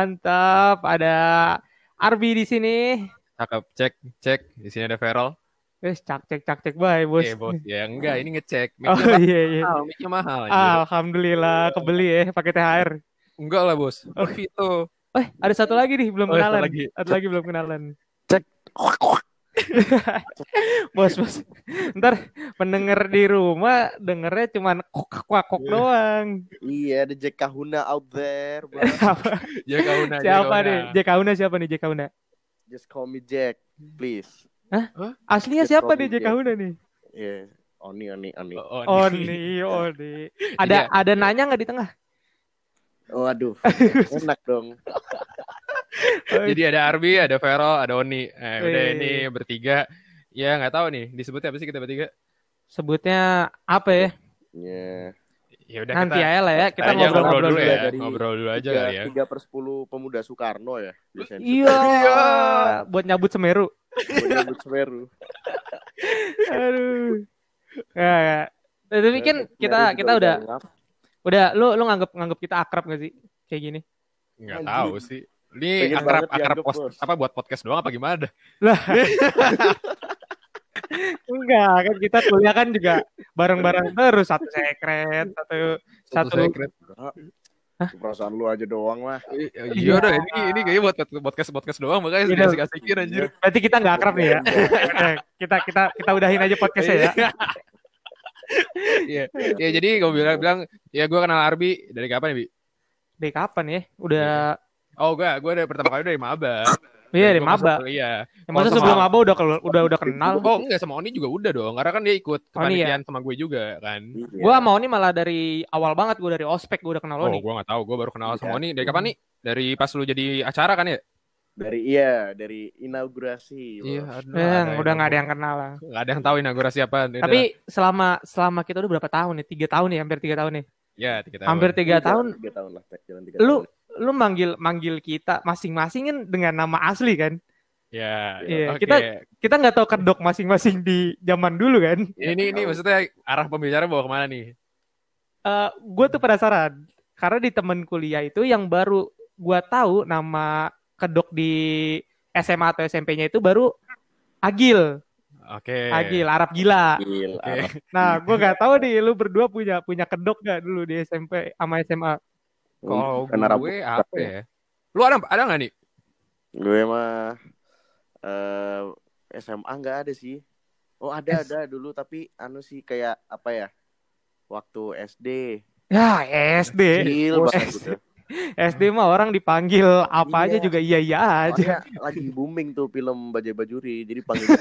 mantap. Ada Arbi di sini. Cakep, cek, cek. Di sini ada Feral. Wes cak cek cak cek bye bos. Eh, bos. Ya enggak, ini ngecek. Oh iya iya. mahal, mic-nya mahal. anjir. Alhamdulillah kebeli ya pakai THR. Enggak lah, bos. Oh. Vito. Eh ada satu lagi nih belum Oh, satu kenalan. lagi. Satu lagi belum kenalan. Cek. Bos bos. Ntar pendengar di rumah dengernya cuman kok kok kok doang. Iya, ada Jack Kahuna out there. Ya kauna, siapa nih? Jack Kauna siapa nih Jack Kauna? Just call me Jack, please. Aslinya Jack siapa nih Jack Jack. Kauna nih? Iya, Oni, Oni, Oni. Oh, Oh oh nih. Ada Jadi- ada nanya nggak di tengah? Oh, aduh, enak dong. Jadi ada Arbi, ada Vero, ada Oni. Eh, udah ini bertiga. Ya nggak tahu nih disebutnya apa sih kita bertiga. Sebutnya apa ya? Ya, Ya udah Nanti kita aja lah ya, kita aja ngobrol, ngobrol-ngobrol dulu dulu. ya. Dari Ngobrol dulu aja kali ya. tiga per sepuluh pemuda Soekarno ya. Iya, Iya. buat nyabut Semeru. Menyambut Semeru. Aduh. Ya, ya. Tapi kan kita kita udah ngap. udah lu lu nganggap nganggap kita akrab gak sih kayak gini? Nggak tahu sih. Ini Pengen akrab akrab dianggap, pos, Bos. apa buat podcast doang apa gimana? Enggak, kan kita kuliah kan juga bareng-bareng terus satu sekret, satu satu secret. Perasaan lu aja doang lah. Iya udah ini ini kayaknya buat podcast podcast doang makanya Iya. asik-asikin anjir. Berarti kita nggak akrab nih ya. Kita kita kita udahin aja podcastnya ya. Iya. Ya jadi gue bilang bilang ya gue kenal Arbi dari kapan ya, Bi? Dari kapan ya? Udah Oh, gue gue dari pertama kali dari Maba. iya dari masuk- maba. Iya. Ya, masa sebelum sama- maba udah udah udah kenal. Oh, enggak sama Oni juga udah dong. Karena kan dia ikut ya? kepanitiaan sama gue juga kan. Iya. Gua sama Oni malah dari awal banget gua dari ospek gua udah kenal Oh, Oni. gue gak tahu. Gue baru kenal sama Iya. Oni. Dari kapan nih? Dari pas lu jadi acara kan ya? dari iya, dari inaugurasi. Iya. Aduh, Eh, ada udah nggak ada yang kenal lah. Nggak ada yang tahu inaugurasi apa. Tapi selama selama kita udah berapa tahun nih? Tiga tahun nih, hampir tiga tahun nih. ya tiga tahun. Hampir tiga Jalan tahun. Tiga tahun lah, jalan tiga Lu tahun. lu manggil manggil kita masing-masing kan dengan nama asli kan? Ya, Iya, oke. kita- Kita nggak tahu kedok masing-masing di zaman dulu kan? Ini ini maksudnya arah pembicara bawa ke mana nih? Eh, gue tuh penasaran karena di temen kuliah itu yang baru gua tahu nama kedok di SMA atau SMP-nya itu baru Agil, Oke. Agil Arab gila. Gila. Oke. Nah, gua nggak tahu nih lu berdua punya punya kedok gak dulu di SMP sama SMA? Kalau gue apa ya? Lu ada ada nggak nih? Gue mah eh SMA nggak ada sih. Oh ada S- ada dulu tapi anu sih kayak apa ya? Waktu SD. Ya SD, Kecil Oh, banget gitu. SD mah orang dipanggil apa aja Iya. juga iya iya aja. Soalnya lagi booming tuh film Bajai Bajuri. Jadi panggil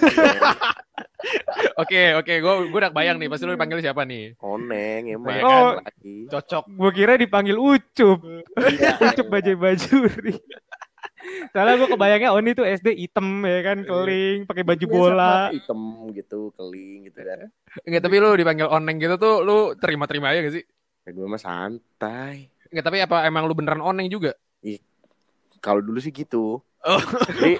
Oke, oke, gue gue udah bayang nih. Pasti lu dipanggil siapa nih? Oneng emang. Iya kan? lagi. Cocok. Gue kira dipanggil Ucup, Iya, Ucup bajai bajuri. Soalnya gue kebayangnya Oni tuh SD hitam ya kan, keling, pakai baju Iya, bola. hitam gitu, keling gitu kan. Enggak, tapi lu dipanggil oneng gitu tuh lu terima-terima aja gak sih? Ya, gue mah santai. Enggak, tapi apa emang lu beneran oneng juga? Kalau dulu sih gitu. Oh. Jadi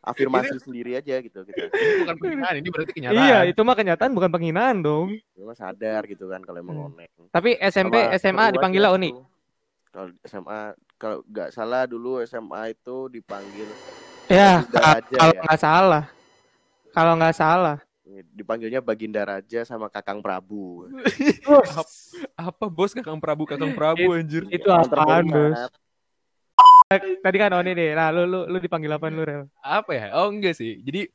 afirmasi sendiri aja gitu gitu. Ini bukan penghinaan, ini berarti kenyataan. Iya, itu mah kenyataan bukan penghinaan dong. Gue mah sadar gitu kan kalau emang Hmm. oneng. Tapi SMP, Sama SMA seru dipanggilnya aja Oni. Kalau SMA kalau nggak salah dulu SMA itu dipanggil Ya, kalau ya. nggak salah. Kalau nggak salah. Dipanggilnya Baginda Raja sama Kakang Prabu. Apa bos Kakang Prabu, Kakang Prabu anjir. Itu apaan, Bos? Tadi kan Oni nih. Nah, lu lu lu dipanggil apa lu, Rel? Apa ya? Oh enggak sih. Jadi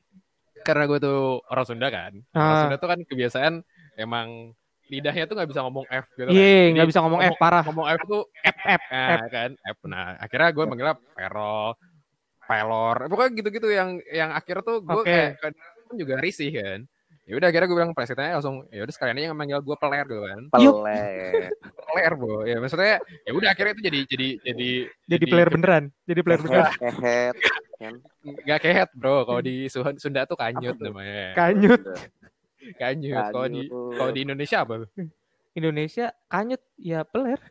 karena gue tuh orang Sunda kan. Orang Ah. Sunda tuh kan kebiasaan emang lidahnya tuh nggak bisa ngomong F gitu kan. Iya, nggak bisa ngomong F parah. ngomong F tuh F F Nah, F. kan F. Nah, akhirnya gue manggilnya Perol, Pelor. Pokoknya gitu-gitu yang yang akhir tuh gue Oke. kayak kadang juga risih kan. Ya udah akhirnya gue bilang presiden langsung ya udah sekalian aja manggil gue peler gitu kan. Pelet. Peler, Bo. Ya maksudnya ya udah akhirnya itu jadi jadi jadi Jadi player beneran. Jadi player beneran. Hehet. Kan? Gak kehet, Bro. Kalau di Sunda tuh kanyut namanya. Kanyut. Kanyut. Kalau di kalau di Indonesia apa? Indonesia kanyut ya peler.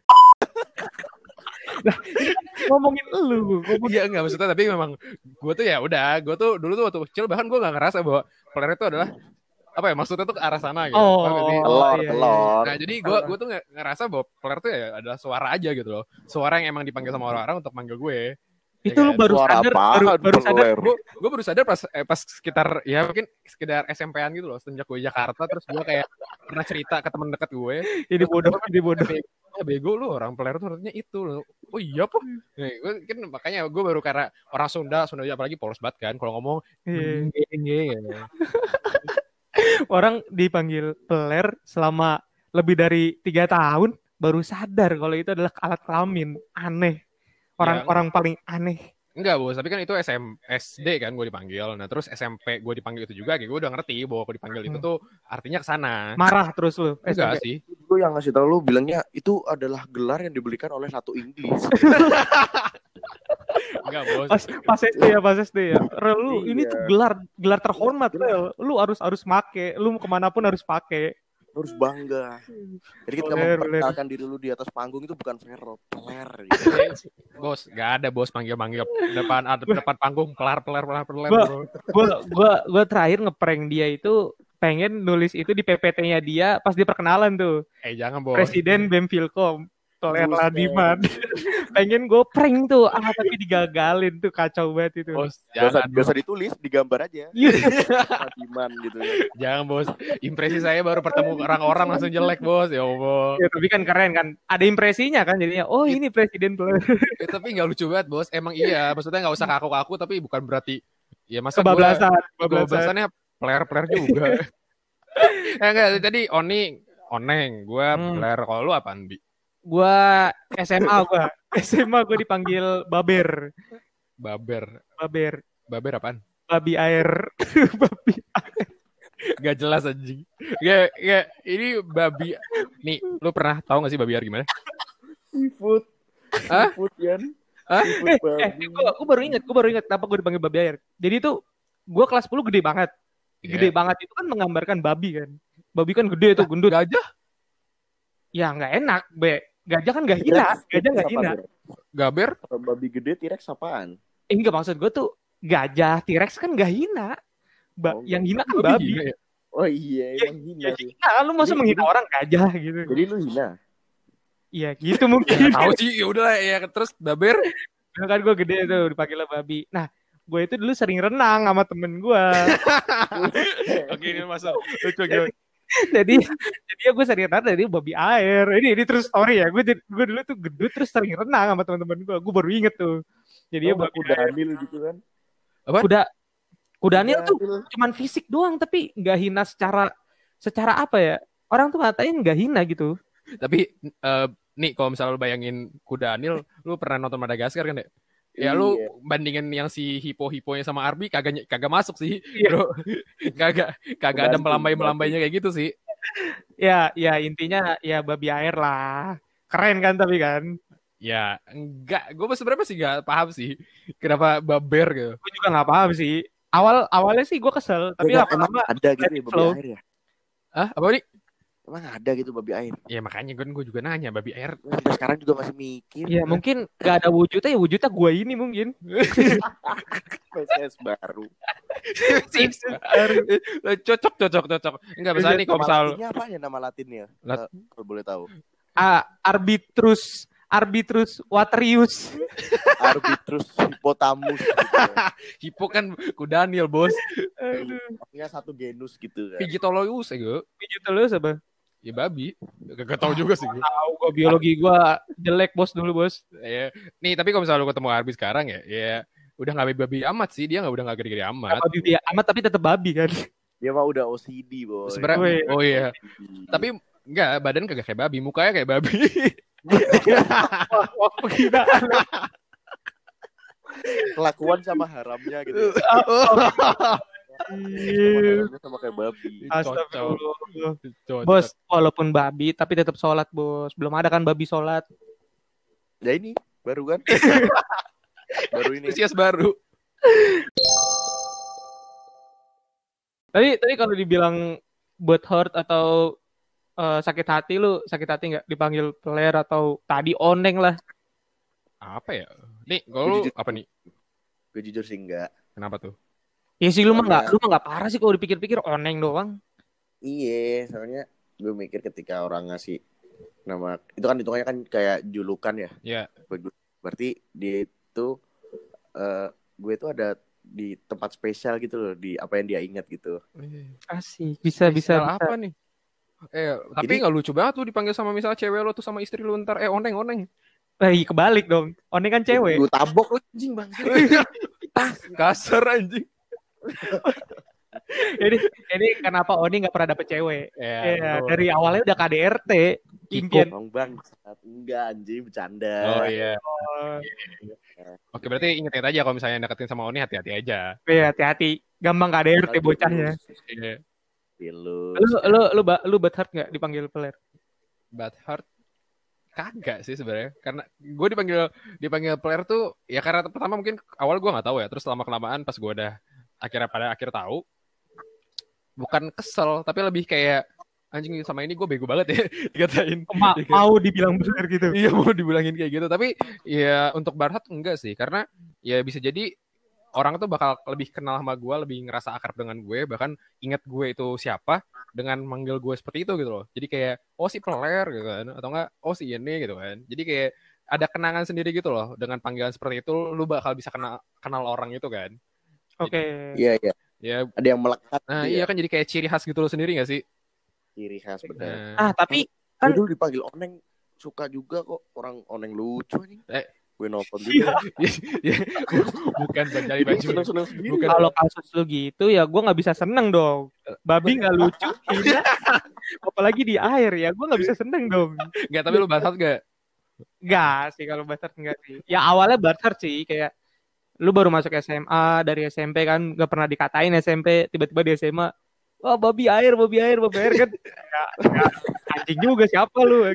Nah, ngomongin lu, ngomongin Iya enggak maksudnya tapi memang gue tuh ya udah gue tuh dulu tuh waktu kecil bahkan gue nggak ngerasa bahwa peler itu adalah apa ya maksudnya tuh ke arah sana gitu. Oh. Gak sih? telur, iya, iya. telur. Nah jadi gue gue tuh nggak ngerasa bahwa peler tuh ya adalah suara aja gitu loh. Suara yang emang dipanggil sama orang-orang untuk manggil gue. Itu Iya, lu baru Suara sadar, apaan, baru, baru sadar. gue gue baru sadar pas eh, pas sekitar ya mungkin sekedar SMP-an gitu loh semenjak gue di Jakarta terus gue kayak pernah cerita ke teman dekat gue Ini bodoh, ini bodoh. ah bego lu orang peler tuh artinya itu loh oh iya apa Nih, gue kan makanya gue baru karena orang Sunda Sunda apalagi polos banget kan kalau ngomong Iya. "Nge, nge," gitu. Orang dipanggil peler selama lebih dari tiga tahun baru sadar kalau itu adalah alat kelamin. Aneh. Orang Ya. orang paling aneh. enggak bos tapi kan itu SM, SD kan gue dipanggil nah terus SMP gue dipanggil itu juga kayak gue udah ngerti bahwa gue dipanggil itu Hmm. tuh artinya ke sana Marah terus lu. enggak SMP. sih Gue yang ngasih tau lu bilangnya itu adalah gelar yang dibelikan oleh satu Inggris. enggak bos Pas pas SD ya, pas SD ya. Rel, lu Iya. ini tuh gelar gelar terhormat, Rel. Lu harus harus make, lu ke mana pun harus pakai. Lu harus bangga. Jadi ketika Bener, memperkenalkan diri lu di atas panggung itu bukan Vero, peler. Gitu. bos nggak ada bos panggil panggil depan ada depan panggung pelar pelar pelar pelar Gua- bro. Gua gua gua terakhir ngeprank dia itu pengen nulis itu di PPT-nya dia pas dia perkenalan tuh. eh jangan bos Presiden BEM Filkom. Toler Buset. Ladiman. pengen gue prank tuh, ah tapi digagalin tuh kacau banget itu. bos jangan gak usah ditulis, digambar aja. Matiman gitu ya. jangan bos impresi saya baru bertemu orang-orang langsung jelek bos ya allah Ya, tapi kan keren kan. Ada impresinya kan jadinya. Oh ini presiden. Eh, tapi nggak lucu banget bos emang iya maksudnya nggak usah kaku-kaku tapi bukan berarti ya masa Kebablasan. gua Kebablasan. kebablasannya player-player juga eh enggak tadi Oni Oneng gue Hmm. player kalau lu apaan bi Gua SMA gua. SMA gua dipanggil Baber. baber Baber. baber apaan Babi air. babi. Gak jelas anjing. Gak, gak, ini babi. Nih, lu pernah tahu gak sih babi air gimana? Seafood. Hah? Seafood kan. Hah? Seafood Eh, babi. gua, gua baru inget, gua baru inget kenapa gua dipanggil babi air. Jadi itu gua kelas 10 gede banget. Gede Iya. banget itu kan menggambarkan babi kan. Babi kan gede tuh gendut. Gajah? Ya nggak enak, Be. Gajah kan nggak hina, gajah T-Rex hina. Gaber? Kalau babi gede T-Rex apaan? Eh, enggak maksud gue tuh gajah T-Rex kan nggak hina. Ba- Oh, yang hina kan Babi babi. gila ya? Oh iya, emang hina Ya, sih. hina, lu masa Jadi- menghina jadi- orang gajah gitu. Jadi lu hina. Iya, gitu mungkin. Ya, tahu sih, ya udah lah ya. Terus baber? Nah, kan gue gede tuh dipanggil babi. Nah, gue itu dulu sering renang sama temen gue. Oke, ini masuk. Lucu gimana? jadi jadi ya gue sering renang dari babi air. Ini ini terus story ya. Gue gue dulu tuh gendut terus sering renang sama teman-teman gue. Gue baru inget tuh. Jadi ya Oh, babi kuda. Daniel gitu kan. Kuda kudanya tuh Daniel. cuman fisik doang tapi nggak hina secara secara apa ya? Orang tuh ngatain nggak hina gitu. Tapi, eh, nih kalau misalnya lu bayangin kuda Anil, lu pernah nonton Madagaskar kan ya? Ya lu Iya. bandingin yang si hipo-hiponya sama Arbi kagak kagak masuk sih, Iya. bro. kagak kagak ada melambai-melambainya kayak gitu sih. Ya, ya intinya ya babi air lah. Keren kan tapi kan. Ya, enggak. Gue sebenarnya sih enggak paham sih. Kenapa baber gitu. Gue juga nggak paham sih. Awal awalnya sih gue kesel, tapi lama-lama ada gitu ya babi air ya. Ah, apa nih? Emang ada gitu babi air. Ya makanya gue gue juga nanya babi air. Sampai sekarang juga masih mikir. ya mungkin nggak ada wujudnya ya wujudnya gue ini mungkin. PCS baru. cocok cocok cocok. Enggak misalnya nih kalau Nama misal latinnya apa ya nama latinnya? Lat- Eh, Kalau boleh tahu. Ah, arbitrus arbitrus waterius. Arbitrus hippotamus gitu. ya. hipo kan kuda Daniel bos. Aduh, Artinya satu genus gitu kan. Pigitologus ya gue. pijit lu apa? Ya babi. Gak tau juga sih gue. Tahu gue biologi gue jelek bos dulu bos. Ya. Nih tapi kalau misalnya lu ketemu Arbi sekarang ya, ya udah nggak babi amat sih dia nggak udah nggak gede-gede amat. Babi dia amat tapi tetap babi kan. Dia mah udah OCD, boy. Sebenarnya, oh iya. Tapi enggak badan kagak kayak babi, mukanya kayak babi. Wah, wah penghinaan. kelakuan sama haramnya gitu. Iya. Sama kayak babi. Astagfirullah. Bos, walaupun babi tapi tetap sholat bos. Belum ada kan babi sholat. Ya ini baru kan? baru ini. Spesies baru. Tadi tadi kalau dibilang buat hurt atau eh, sakit hati lu sakit hati nggak dipanggil peler atau tadi oneng lah. Apa ya? Nih, kalau apa nih? Gue jujur sih enggak. Kenapa tuh? Ya sih lu mah nggak Iya. lu mah nggak parah sih kalau dipikir-pikir oneng doang. Iya, soalnya gue mikir ketika orang ngasih nama itu kan hitungannya kan kayak julukan ya. Ya. Berarti dia itu eh, gue tuh ada di tempat spesial gitu loh di apa yang dia ingat gitu. Asik. Bisa bisa. Bisa. apa nih? Eh, tapi nggak lucu banget tuh dipanggil sama misalnya cewek lo tuh sama istri lu ntar eh oneng oneng. Eh, kebalik dong. Oni kan cewek. Gue tabok lah anjing bang. Kasar anjing. Jadi ini kenapa Oni nggak pernah dapet cewek? Ya, Iya, betul. dari awalnya udah KDRT. Impian. Bang bang. Enggak anjing bercanda. Oh iya. Oke, berarti inget-inget aja kalau misalnya deketin sama Oni hati-hati aja. Iya, hati-hati. Gampang KDRT bocahnya. Iya. Pilus. Lu lu lu ba- lu bad heart nggak dipanggil peler? Bad heart kagak sih sebenarnya karena gue dipanggil dipanggil player tuh ya karena pertama mungkin awal gue nggak tahu ya terus lama kelamaan pas gue udah akhirnya pada akhir tahu bukan kesel tapi lebih kayak anjing sama ini gue bego banget ya dikatain. Ma- Iya. mau dibilang bener gitu. iya mau dibilangin kayak gitu. Tapi ya untuk Barhat enggak sih karena ya bisa jadi orang tuh bakal lebih kenal sama gue lebih ngerasa akrab dengan gue bahkan inget gue itu siapa dengan manggil gue seperti itu gitu loh. Jadi kayak oh si peler gitu kan atau enggak oh si ini gitu kan. Jadi kayak ada kenangan sendiri gitu loh dengan panggilan seperti itu lu bakal bisa kenal kenal orang itu kan Oke. Iya iya. ya Ada yang melekat. nah gitu iya ya. kan jadi kayak ciri khas gitu loh sendiri gak sih Ciri khas bener. nah, Ah, tapi kan dulu dipanggil oneng suka juga kok orang oneng lucu nih. Eh. Gue nonton juga. ya, bukan mencari baju seneng seneng. Bukan. kalau kasus lu gitu ya gue nggak bisa seneng dong. Babi nggak lucu, hina. apalagi di air ya gue nggak bisa seneng dong. nggak tapi lu Barhat gak Enggak sih kalau Barter enggak sih. Ya awalnya Barter sih kayak lu baru masuk SMA dari SMP kan nggak pernah dikatain SMP tiba-tiba di SMA wah babi air babi air babi air kan ya, ya, anjing juga siapa lu.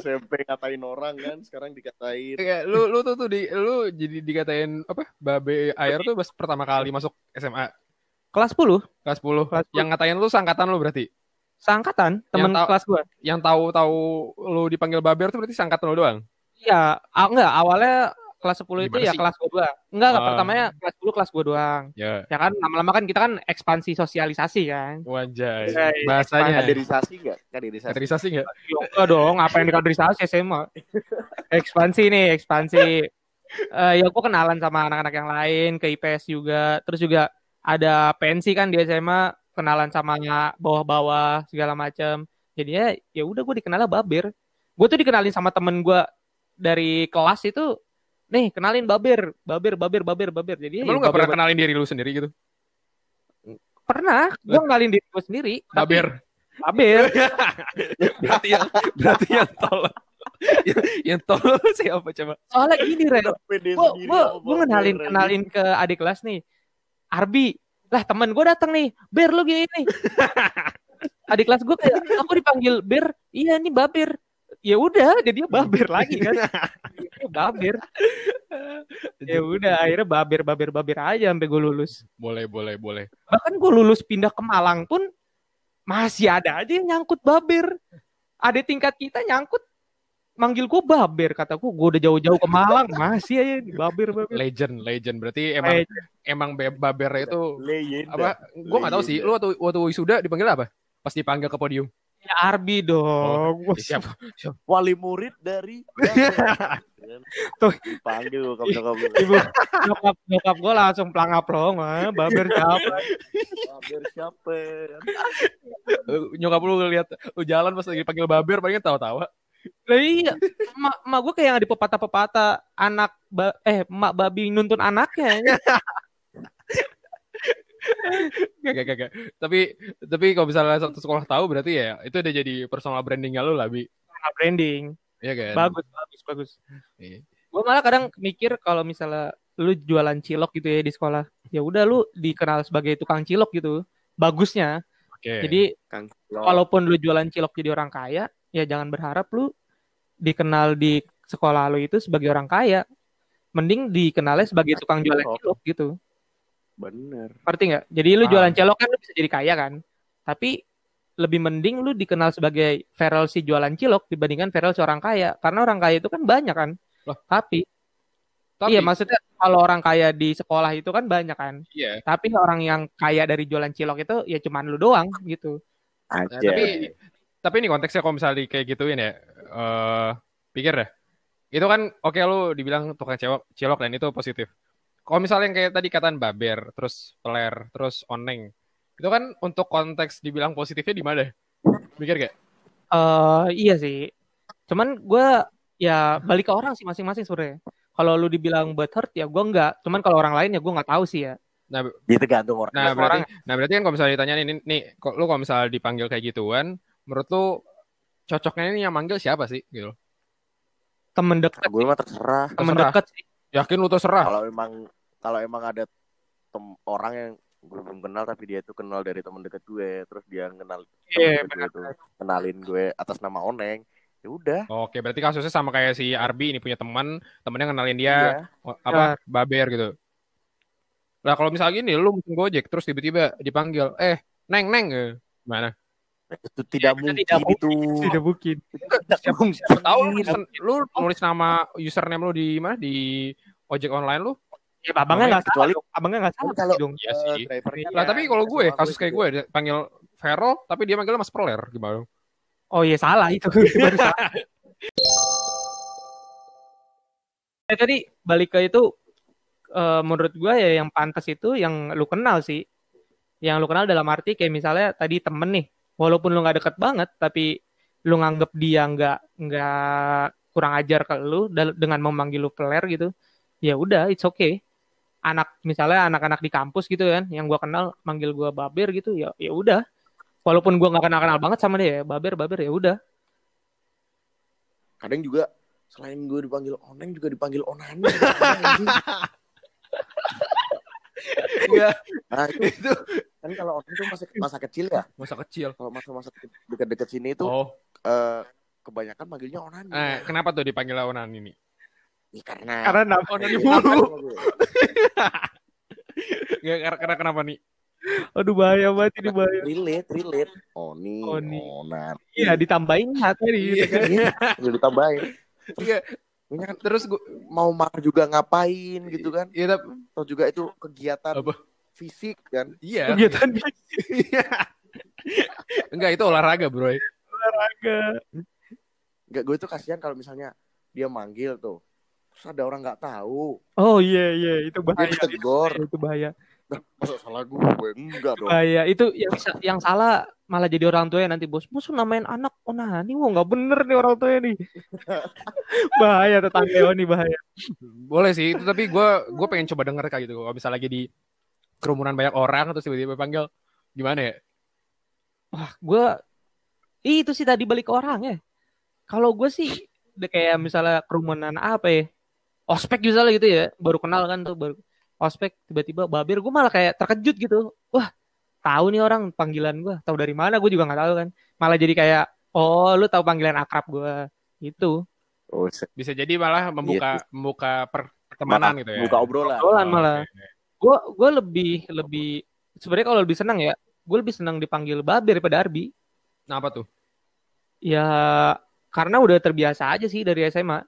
SMP ngatain orang kan, sekarang dikatain. Kayak lu lu tuh tuh di lu jadi dikatain apa babe air tuh pas pertama kali masuk SMA kelas 10 kelas 10. Kelas 10. Yang ngatain lu sangkatan lu berarti. Yang tahu- kelas gua Yang tahu-tahu lu dipanggil baber tuh berarti sangkatan lu doang. iya enggak awalnya kelas 10 itu Gimana ya sih? kelas gua doang enggak enggak Ah. pertamanya kelas 10 kelas gua doang Ya, ya kan lama-lama kan kita kan ekspansi sosialisasi kan wajah. Iya, iya. Bahasanya Kaderisasi enggak? Kaderisasi. kaderisasi enggak? Enggak dong, apa yang dikaderisasi SMA? Ekspansi nih, ekspansi. Eh ya gue kenalan sama anak-anak yang lain, ke IPS juga. Terus juga ada pensi kan di SMA, kenalan sama bawah-bawah segala macam. Jadinya ya udah gue dikenalnya Babir. Gue tuh dikenalin sama temen gue dari kelas itu, nih kenalin Babir, Babir, Babir, Babir, Babir. Jadi Emang lu gak pernah Babir- kenalin diri lu sendiri gitu? pernah, gue kenalin diri gue sendiri. tapi Baber. Babir. berarti yang berarti yang tolol. yang, yang tolol siapa coba? Soalnya gini, Ren. Gue gue kenalin kenalin ke adik kelas nih Arbi lah temen gue datang nih Ber lu gini nih adik kelas gue kayak aku dipanggil Ber iya ini Babir ya udah jadi dia Babir lagi kan Babir ya udah akhirnya Babir Babir Babir aja sampai gue lulus Boleh, boleh, boleh. bahkan gue lulus pindah ke Malang pun masih ada aja yang nyangkut Babir ada tingkat kita nyangkut manggil gue Babir kataku gue udah jauh-jauh ke Malang masih aja di Babir Babir Legend, legend. Berarti emang Eh, emang baber itu Legenda. apa? Gua nggak tahu sih. Lu waktu waktu wisuda dipanggil apa? Pas dipanggil ke podium. Ya Arbi dong Wah, Eh, Siapa? Wali murid dari Tuh. dipanggil nyokap lu. ibu nyokap nyokap gue langsung pelangap loh mah Babir siapa Baber siapa? Eh, Nyokap lu lihat lu jalan pas lagi panggil baber paling tawa-tawa. lah iya mak mak gue kayak ada pepatah-pepatah anak ba eh mak babi nuntun anaknya Gak, gak, gak, gak. Tapi tapi kalau misalnya satu sekolah tahu berarti ya itu udah jadi personal brandingnya lu lah, Bi. Nggak branding Iya kan? bagus bagus bagus Iya. gue malah kadang mikir kalau misalnya lu jualan cilok gitu ya di sekolah ya udah lu dikenal sebagai tukang cilok gitu bagusnya Oke. jadi Kang. walaupun lu jualan cilok jadi orang kaya ya jangan berharap lu dikenal di sekolah lu itu sebagai orang kaya mending dikenalnya sebagai tukang jualan cilok gitu Bener. ngerti nggak jadi lu Ah. jualan cilok kan lu bisa jadi kaya kan tapi lebih mending lu dikenal sebagai Feral si jualan cilok dibandingkan Feral seorang kaya karena orang kaya itu kan banyak kan Loh. tapi, Tapi iya maksudnya kalau orang kaya di sekolah itu kan banyak kan iya. tapi orang yang kaya dari jualan cilok itu ya cuman lu doang gitu Nah, Aja. tapi tapi ini konteksnya kalau misalnya di kayak gituin ya, eh pikir deh. Itu kan oke lu dibilang tukang cilok, cilok dan itu positif. Kalau misalnya yang kayak tadi kataan baber, terus peler, terus oneng, itu kan untuk konteks dibilang positifnya di mana? Mikir gak? Eh iya sih. Cuman gue ya balik ke orang sih masing-masing sebenarnya. Kalau lu dibilang butthurt ya gue enggak. Cuman kalau orang lain ya gue nggak tahu sih ya. Nah, Dia tergantung orang. nah berarti, nah berarti kan kalau misalnya ditanya nih, nih, kok lu kalau misalnya dipanggil kayak gituan, menurut lu cocoknya ini yang manggil siapa sih? Gitu. Temen deket, gue mah terserah. temen deket sih. Yakin lu terserah? Kalau emang kalau emang ada tem orang yang gue belum kenal tapi dia itu kenal dari temen deket gue, terus dia kenal Iya, temen deket gue tuh kenalin gue atas nama Oneng. Ya udah. Oke, berarti kasusnya sama kayak si Arbi ini punya teman, temennya kenalin dia Iya. oh, apa baber gitu. Lah kalau misalnya gini, lu mesin Gojek terus tiba-tiba dipanggil, eh, neng neng, eh, gimana? Itu tidak Itu mungkin tidak itu. Tidak mungkin. Tidak mungkin. Siapa tahu lu, nulis- nama username lu di mana di ojek online lu? Ya abangnya nggak Kecuali-. Abangnya nggak salah kalau dong. Iya eh, sih. drivernya Lah tapi kalau gue kasus kayak gue panggil Vero tapi dia manggilnya Mas Proler gimana? Oh iya salah itu. Baru salah. Eh, tadi balik ke itu eh, menurut gua ya yang pantas itu yang lu kenal sih. Yang lu kenal dalam arti kayak misalnya tadi temen nih, walaupun lu nggak deket banget, tapi lu nganggep dia nggak nggak kurang ajar ke lu dengan memanggil lu peler gitu, ya udah it's okay. Anak misalnya anak-anak di kampus gitu kan, yang gua kenal manggil gua baber gitu, ya ya udah. Walaupun gua nggak kenal-kenal banget sama dia, ya, baber baber ya udah. kadang juga selain gue dipanggil Oneng juga dipanggil Onani. Anjing. Iya, nah, itu, itu kan kalau Oneng itu masa masa kecil ya. masa kecil. Kalau masa-masa dekat-dekat sini itu Oh, eh, kebanyakan manggilnya Onani. eh, kenapa tuh dipanggil lawanan ini? Ya, karena Karena nama Onani Kenapa mulu. Nggak, karena, karena kenapa nih? Aduh bahaya banget ini bahaya. relate, relate. Oni, Oni. Onar. Iya ditambahin hati gitu kan. Iya, udah ditambahin. Iya, Ini kan terus gue mau marah juga ngapain gitu kan. Iya, tapi Atau juga itu kegiatan Apa? Fisik kan. iya. Kegiatan Iya. Enggak, itu olahraga, Bro. olahraga. Enggak, gue tuh kasihan kalau misalnya dia manggil tuh. Terus ada orang nggak tahu. Oh iya iya itu Dia bahaya. ditegur. Itu bahaya. Masa salah gue? Enggak dong. Bahaya. Itu yang yang salah malah jadi orang tua nanti bos. Bos namain anak onani. Wah nggak bener nih orang tua nih. bahaya tetangga nih bahaya. Boleh sih, itu tapi gue gue pengen coba denger kayak gitu. Kalau misalnya lagi di kerumunan banyak orang terus tiba-tiba panggil gimana ya? Wah gue Ih, itu sih tadi balik ke orang ya. Kalau gue sih udah kayak misalnya kerumunan apa ya? Ospek misalnya gitu ya, baru kenal kan tuh baru ospek tiba-tiba babir gue malah kayak terkejut gitu. Wah, tahu nih orang panggilan gue, tahu dari mana gue juga nggak tahu kan. Malah jadi kayak oh lu tahu panggilan akrab gue itu. Oh, Bisa jadi malah membuka membuka per- pertemanan gitu ya. buka obrolan. Obrolan Oh, malah. oke. Gue gue lebih lebih sebenarnya kalau lebih senang ya, gue lebih senang dipanggil babir daripada Arbi. Nah, apa tuh? Ya karena udah terbiasa aja sih dari SMA.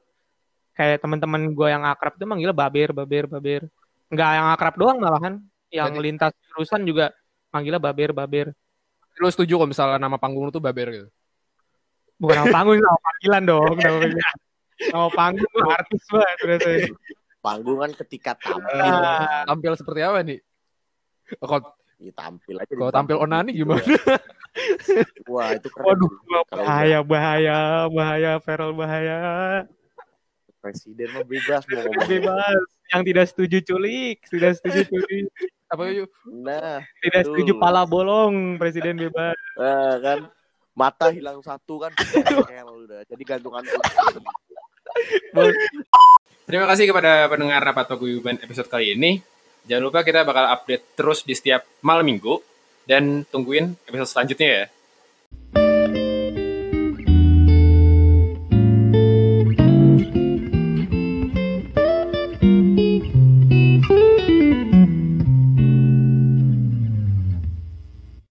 Kayak teman-teman gue yang akrab tuh manggilnya baber, baber, baber. Nggak yang akrab doang malahan. Yang Jadi- lintas jurusan juga manggilnya baber, baber. Lu setuju kalau misalnya nama panggung lu tuh Baber gitu? Bukan nama panggung, nama panggilan dong. Nama, panggung artis banget. Panggung kan ketika tampil. Ah. Tampil seperti apa nih? Oh, Kalau Ya, tampil aja. di kalau tampil onani gimana? ya. Wah, itu keren. Waduh, bahaya, bahaya, bahaya, Feral bahaya. presiden mah bebas mau ngomong. Bebas. Yang tidak setuju culik, tidak setuju culik, apa yuk? Nah, tidak Betul. setuju pala bolong, presiden bebas. eh, kan mata hilang satu kan. Jadi gantungan. Terima kasih kepada pendengar Rapat Paguyuban episode kali ini. Jangan lupa kita bakal update terus di setiap malam minggu. Dan tungguin episode selanjutnya ya.